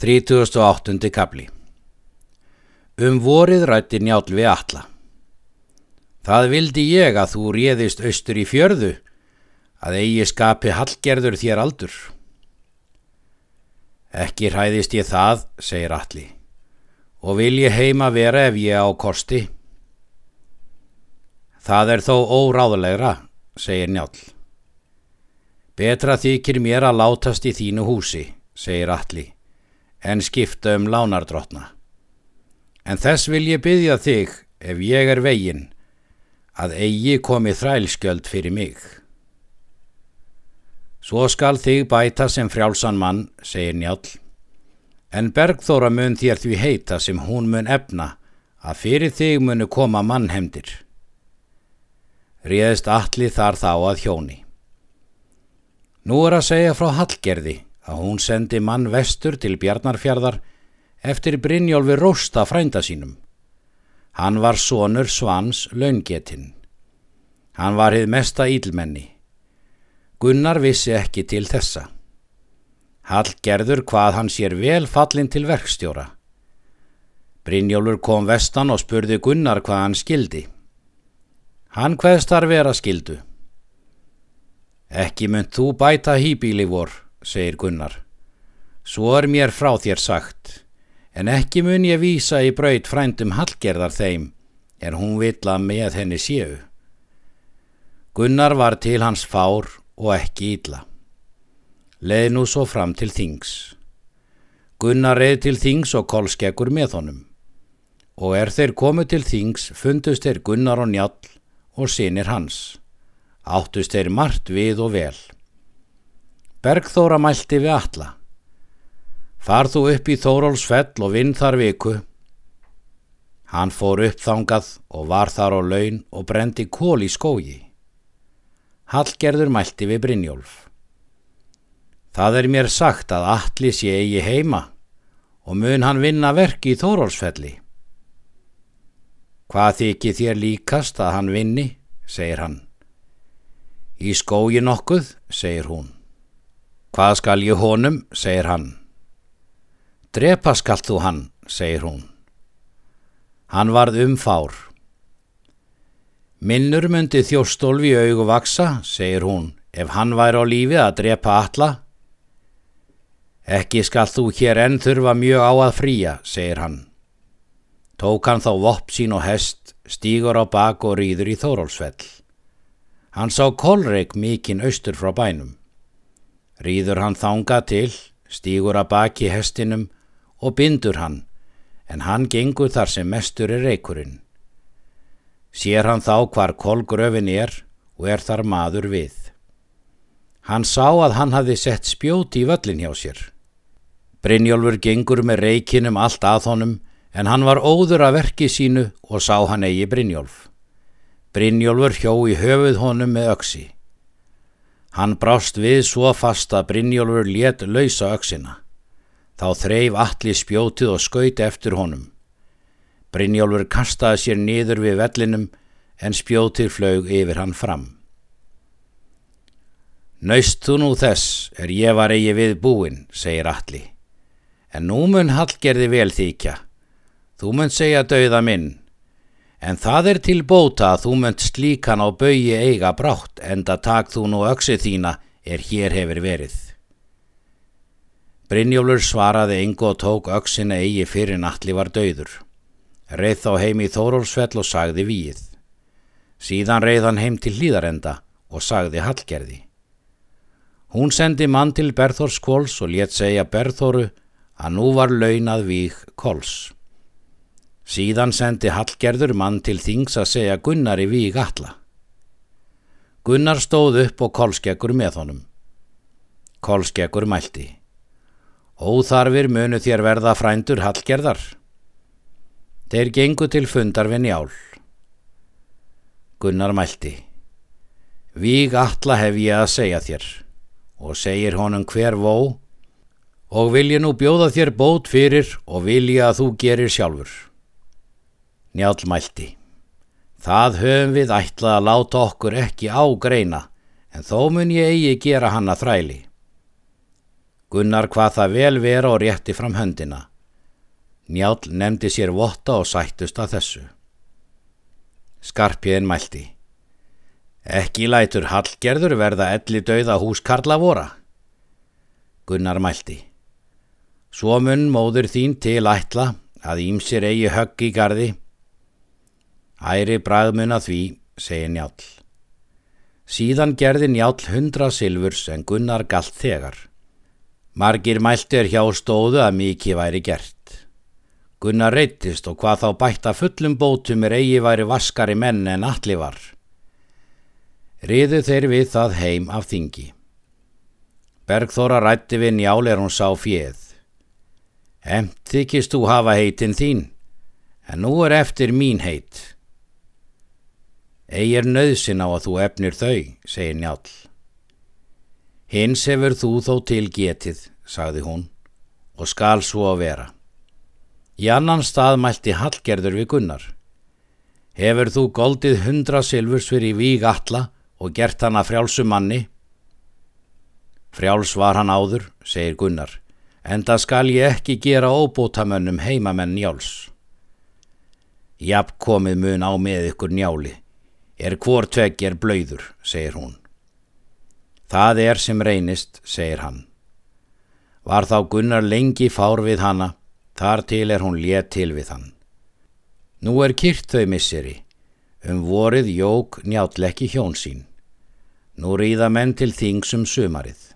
38. kapli Um vorið rætti njál við alla. Það vildi ég að þú réðist austur í fjörðu, að eigi skapi hallgerður þér aldur. Ekki hræðist ég það, segir alli, og vil ég heima vera ef ég á kosti. Það er þó óráðulegra, segir njál. Betra þykir mér að látast í þínu húsi, segir alli en skipta um lánardrottna. En þess vil ég byggja þig, ef ég er vegin, að eigi komi þrælskjöld fyrir mig. Svo skal þig bæta sem frjálsan mann, segir njál, en Bergþóra mun þér því heita sem hún mun efna, að fyrir þig munu koma mannhemdir. Réðist allir þar þá að hjóni. Nú er að segja frá Hallgerði, að hún sendi mann vestur til Bjarnarfjörðar eftir Brynjólfi Rósta frænda sínum. Hann var sonur Svans laungetinn. Hann var hið mesta ílmenni. Gunnar vissi ekki til þessa. Hallgerður hvað hann sér vel fallin til verkstjóra. Brynjólfur kom vestan og spurði Gunnar hvað hann skildi. Hann hvaðst þar vera skildu. Ekki mynd þú bæta hýbíli vor, segir Gunnar. Svo er mér frá þér sagt, en ekki mun ég vísa í braut frændum hallgerðar þeim, er hún villa með henni séu. Gunnar var til hans fár og ekki ítla. Leð nú svo fram til þings. Gunnar reið til þings og kolskekkur með honum. Og er þeir komið til þings fundust þeir Gunnar og Njall og sinir hans. Áttust þeir margt við og vel. Bergþóra mælti við alla. Far þú upp í Þórólsfell og vinn þar viku. Hann fór upp þangað og var þar á laun og brendi kól í skógi. Hallgerður mælti við Brynjólf. Það er mér sagt að allir sé eigi heima og mun hann vinna verki í Þórólsfelli. Hvað þykir þér líkast að hann vinni, segir hann. Í skógi nokkuð, segir hún. Hvað skal ég honum, segir hann. Drepa skalt þú hann, segir hún. Hann varð umfár. Minnur myndi þjóstólfi augu vaksa, segir hún, ef hann væri á lífi að drepa alla. Ekki skall þú hér enn þurfa mjög á að fría, segir hann. Tók hann þá vopp sín og hest, stígur á bak og rýður í Þórólsfell. Hann sá kolreik mikinn austur frá bænum. Rýður hann þanga til, stígur að baki hestinum og bindur hann, en hann gengur þar sem mestur er reikurinn. Sér hann þá hvar kolgröfin er og er þar maður við. Hann sá að hann hafði sett spjóti í völlin hjá sér. Brynjólfur gengur með reikinum allt að honum, en hann var óður að verki sínu og sá hann eigi Brynjólf. Brynjólfur hjó í höfuð honum með öksi. Hann brást við svo fast að Brynjólfur let lausa öksina. Þá þreif allir spjótið og skauti eftir honum. Brynjólfur kastaði sér niður við vellinum en spjótið flög yfir hann fram. Naust þú nú þess er ég var eigi við búin, segir allir. En nú mun hallgerði vel þykja. Þú mun segja dauða minn, En það er til bóta að þú mönt slíkan á baui eiga brátt enda tak þú nú öksið þína er hér hefur verið. Brynjólfur svaraði yngu og tók öksina eigi fyrir natli var dauður. Reið þá heim í Þórólsfell og sagði víið. Síðan reið hann heim til hlýðarenda og sagði Hallgerði. Hún sendi mann til Berþórs Kóls og létt segja Berþóru að nú var launað víg Kóls. Síðan sendi Hallgerður mann til þings að segja Gunnar í víg alla. Gunnar stóð upp og kolskekkur með honum. Kolskekkur mælti. Óþarfir munu þér verða frændur Hallgerðar. Þeir gengu til fundar við njál. Gunnar mælti. Víg alla hef ég að segja þér og segir honum hver vó og vil ég nú bjóða þér bót fyrir og vil ég að þú gerir sjálfur. Njál mælti. Það höfum við ætlað að láta okkur ekki ágreina, en þó mun ég eigi gera hann að þræli. Gunnar hvað það vel vera og rétti fram höndina. Njál nefndi sér votta og sættust að þessu. Skarpjöðin mælti. Ekki lætur Hallgerður verða elli dauða hús Karla vora. Gunnar mælti. Svo mun móður þín til ætla að ímsir eigi högg í gardi. Æri bræðmun að því, segir njál. Síðan gerði njál hundra silfurs en Gunnar galt þegar. Margir mæltir hjá stóðu að mikið væri gert. Gunnar reytist og hvað þá bætta fullum bótum er eigi væri vaskari menn en allir var. Riðu þeir við það heim af þingi. Bergþóra rætti við njál er hún sá fjöð. Emt þykist þú hafa heitin þín, en nú er eftir mín heit. Egi er nöðsin á að þú efnir þau, segir njál. Hins hefur þú þó til getið, sagði hún, og skal svo að vera. Í annan stað mælti Hallgerður við Gunnar. Hefur þú goldið hundra silfurs fyrir víg alla og gert hann að frjálsum manni? Frjáls var hann áður, segir Gunnar, en það skal ég ekki gera óbótamönnum heimamenn njáls. Jafn komið mun á með ykkur njáli, er hvor tvegg er blöyður, segir hún. Það er sem reynist, segir hann. Var þá Gunnar lengi fár við hanna, þar til er hún létt til við hann. Nú er kyrt þau misseri, um vorið jók njáttlekki hjón sín. Nú ríða menn til þingsum sumarið.